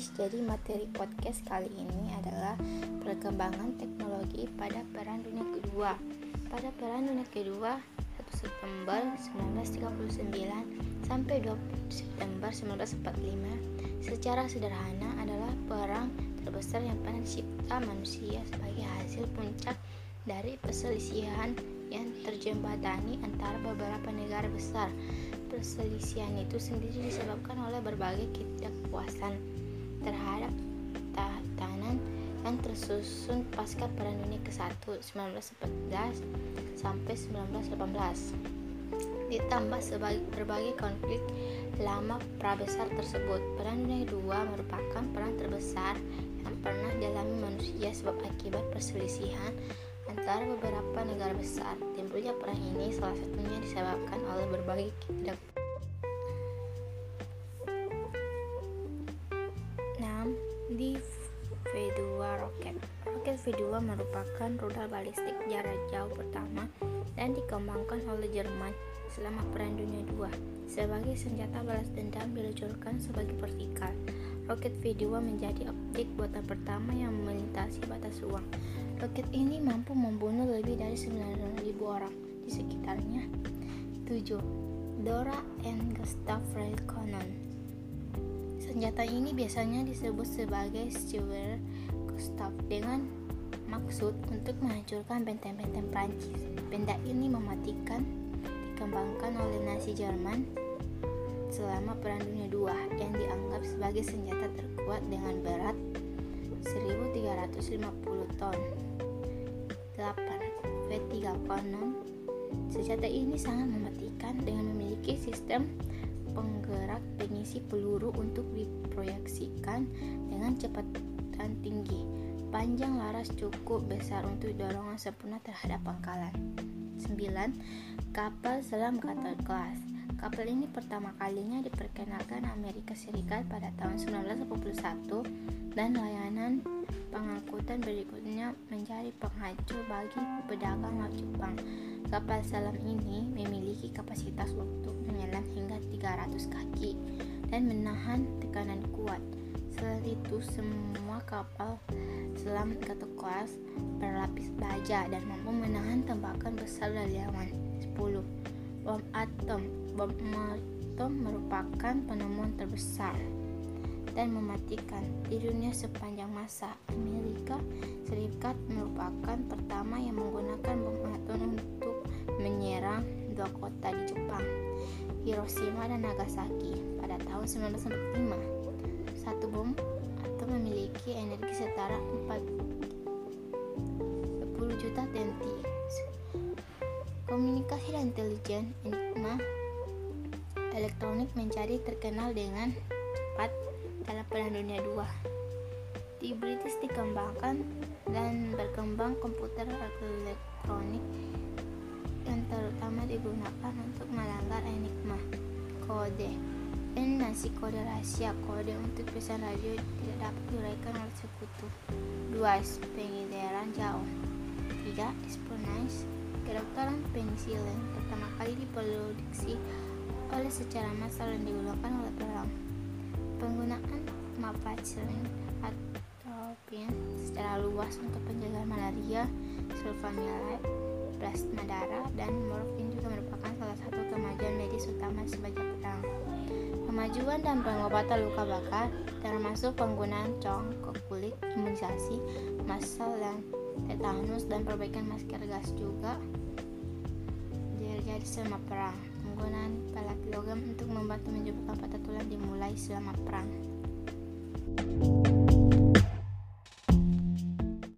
guys, jadi materi podcast kali ini adalah perkembangan teknologi pada Perang Dunia Kedua. Pada Perang Dunia Kedua, 1 September 1939 sampai 20 September 1945, secara sederhana adalah perang terbesar yang pernah dicipta manusia sebagai hasil puncak dari perselisihan yang terjembatani antara beberapa negara besar. Perselisihan itu sendiri disebabkan oleh berbagai ketidakpuasan terhadap tatanan yang tersusun pasca Perang Dunia ke-1 1914 sampai 1918 ditambah sebagai berbagai konflik lama prabesar tersebut Perang Dunia II merupakan perang terbesar yang pernah dialami manusia sebab akibat perselisihan antara beberapa negara besar. Timbulnya perang ini salah satunya disebabkan oleh berbagai tidak di V2 roket. Roket V2 merupakan rudal balistik jarak jauh pertama dan dikembangkan oleh Jerman selama Perang Dunia II. Sebagai senjata balas dendam diluncurkan sebagai vertikal. Roket V2 menjadi objek buatan pertama yang melintasi batas ruang. Roket ini mampu membunuh lebih dari 9.000 orang di sekitarnya. 7. Dora and Gustav Cannon Senjata ini biasanya disebut sebagai Stewart Gustav dengan maksud untuk menghancurkan benteng-benteng Prancis. Benda ini mematikan dikembangkan oleh Nazi Jerman selama Perang Dunia II yang dianggap sebagai senjata terkuat dengan berat 1350 ton. 8. V3 Canon Senjata ini sangat mematikan dengan memiliki sistem penggerak pengisi peluru untuk diproyeksikan dengan kecepatan tinggi. Panjang laras cukup besar untuk dorongan sempurna terhadap pangkalan. 9. Kapal selam Qatar Class Kapal ini pertama kalinya diperkenalkan Amerika Serikat pada tahun 1981 dan layanan pengangkutan berikutnya menjadi penghancur bagi pedagang laut Jepang. Kapal selam ini memiliki kapasitas untuk menyelam hingga 300 kaki dan menahan tekanan kuat. Selain itu, semua kapal selam satu kelas berlapis baja dan mampu menahan tembakan besar dari lawan. 10. Bom atom Bom atom merupakan penemuan terbesar dan mematikan di dunia sepanjang masa. Amerika Serikat merupakan pertama yang menggunakan bom atom untuk menyerang dua kota di Jepang, Hiroshima dan Nagasaki pada tahun 1945. Satu bom atom memiliki energi setara 40 juta TNT. Komunikasi dan intelijen Enigma elektronik menjadi terkenal dengan cepat dalam Perang Dunia II. Di British dikembangkan dan berkembang komputer elektronik yang terutama digunakan untuk melanggar enigma kode dan nasi kode rahasia kode untuk pesan radio tidak dapat diuraikan oleh sekutu 2. Pengidaran jauh 3. Espionage kedokteran penisilin pertama kali diproduksi oleh secara massal dan digunakan oleh perang penggunaan mapacilin atau pin secara luas untuk penjagaan malaria sulfamide plasma darah, dan morfin juga merupakan salah satu kemajuan medis utama sebagai perang. Kemajuan dan pengobatan luka bakar, termasuk penggunaan cong ke kulit, imunisasi massal dan tetanus dan perbaikan masker gas juga terjadi selama perang. Penggunaan pelat logam untuk membantu menyembuhkan patah tulang dimulai selama perang. thank you